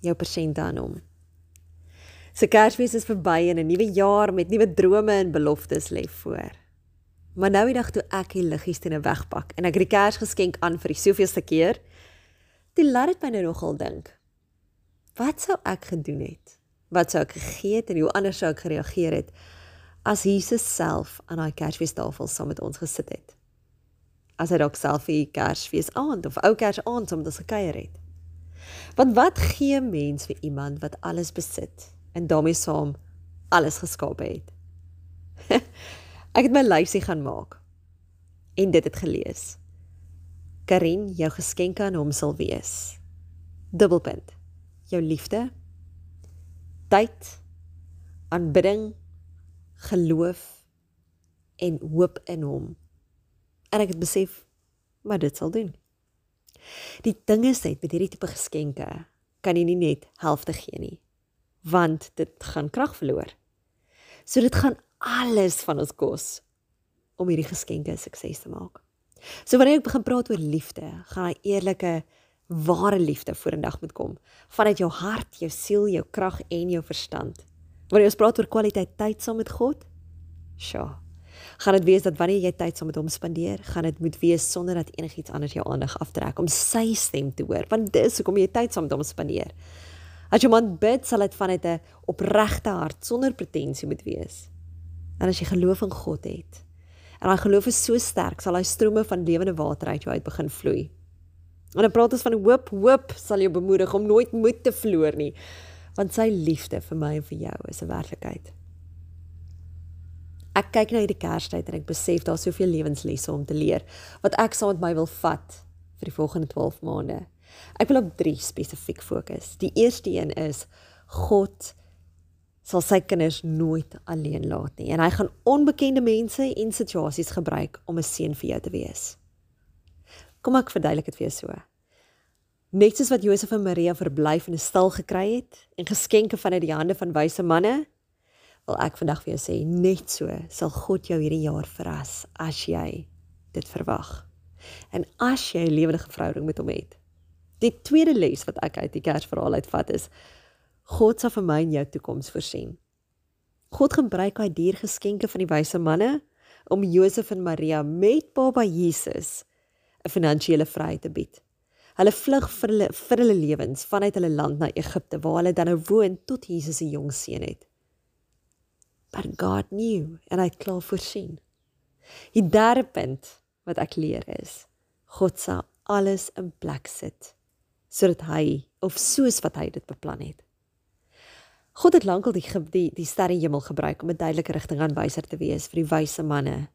jou persente aan hom. Se Kersfees is verby en 'n nuwe jaar met nuwe drome en beloftes lê voor. Maar nou die dag toe ek die liggies teen wegpak en ek die Kersgeskenk aan vir die soveelste keer, toe laat dit my nou nogal dink. Wat sou ek gedoen het? Wat sou ek gegee het en hoe anders sou ek gereageer het as Jesus self aan daai Kersfeestafel saam met ons gesit het? As hy dalk self vir Kersfees aand of ou Kers aand saam met ons gekuier het. Want wat gee mens vir iemand wat alles besit en daarmee saam alles geskaap het? Ek het my lysie gaan maak en dit het gelees. Karin, jou geskenke aan hom sal wees. Dubbelpunt. Jou liefde, tyd, aanbidding, geloof en hoop in hom. En ek het besef maar dit sal doen. Die ding is net met hierdie tipe geskenke kan jy nie net helfte gee nie want dit gaan krag verloor. So dit gaan alles van ons kos om hierdie geskenke sukses te maak. So wanneer ek begin praat oor liefde, gaan hy eerlike ware liefde vorendag moet kom vanuit jou hart, jou siel, jou krag en jou verstand. Wanneer ons praat oor kwaliteit tyd saam met God, sja. Gaan dit wees dat wanneer jy tyd saam met hom spandeer, gaan dit moet wees sonder dat enigiets anders jou aandag aftrek om sy stem te hoor, want dis hoekom jy tyd saam met hom spandeer. As jy man bid, sal dit vanuit 'n opregte hart sonder pretensie moet wees. En as jy geloof in God het, en daai geloof is so sterk, sal hy strome van lewende water uit jou uit begin vloei. En dan praat ons van hoop, hoop sal jou bemoedig om nooit moed te verloor nie, want sy liefde vir my en vir jou is 'n werklikheid. Ek kyk na hierdie Kerstyd en ek besef daar's soveel lewenslesse om te leer wat ek saam met my wil vat vir die volgende 12 maande. Ek wil op 3 spesifiek fokus. Die eerste een is God sal sy kinders nooit alleen laat nie en hy gaan onbekende mense en situasies gebruik om 'n seën vir jou te wees. Kom ek verduidelik dit vir jou so. Net soos wat Josef en Maria verblyf in 'n stal gekry het en geskenke vanuit die hande van wyse manne, wil ek vandag vir jou sê net so sal God jou hierdie jaar verras as jy dit verwag. En as jy 'n lewendige verhouding met hom het. Die tweede les wat ek uit die Kersverhaal uitvat is God sal vir my en jou toekoms voorsien. God gebruik daai diergeskenke van die wyse manne om Josef en Maria met Baba Jesus 'n finansiële vryheid te bied. Hulle vlug vir hulle vir hulle lewens vanuit hulle land na Egipte waar hulle dan nou woon tot Jesus se jong seun het. But God knew and hy het klaar voorsien. Die derde punt wat ek leer is God sal alles in plek sit sodat hy of soos wat hy dit beplan het. God het lankal die die die sterrehemel gebruik om 'n duidelike rigtingaanwyser te wees vir die wyse manne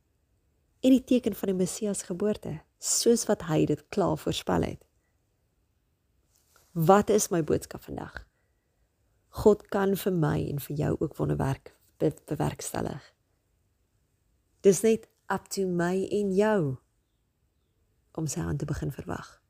en die teken van die Messias geboorte, soos wat hy dit klaar voorspel het. Wat is my boodskap vandag? God kan vir my en vir jou ook wonderwerk be bewerkstellig. Dis net up to my en jou om sy hand te begin verwag.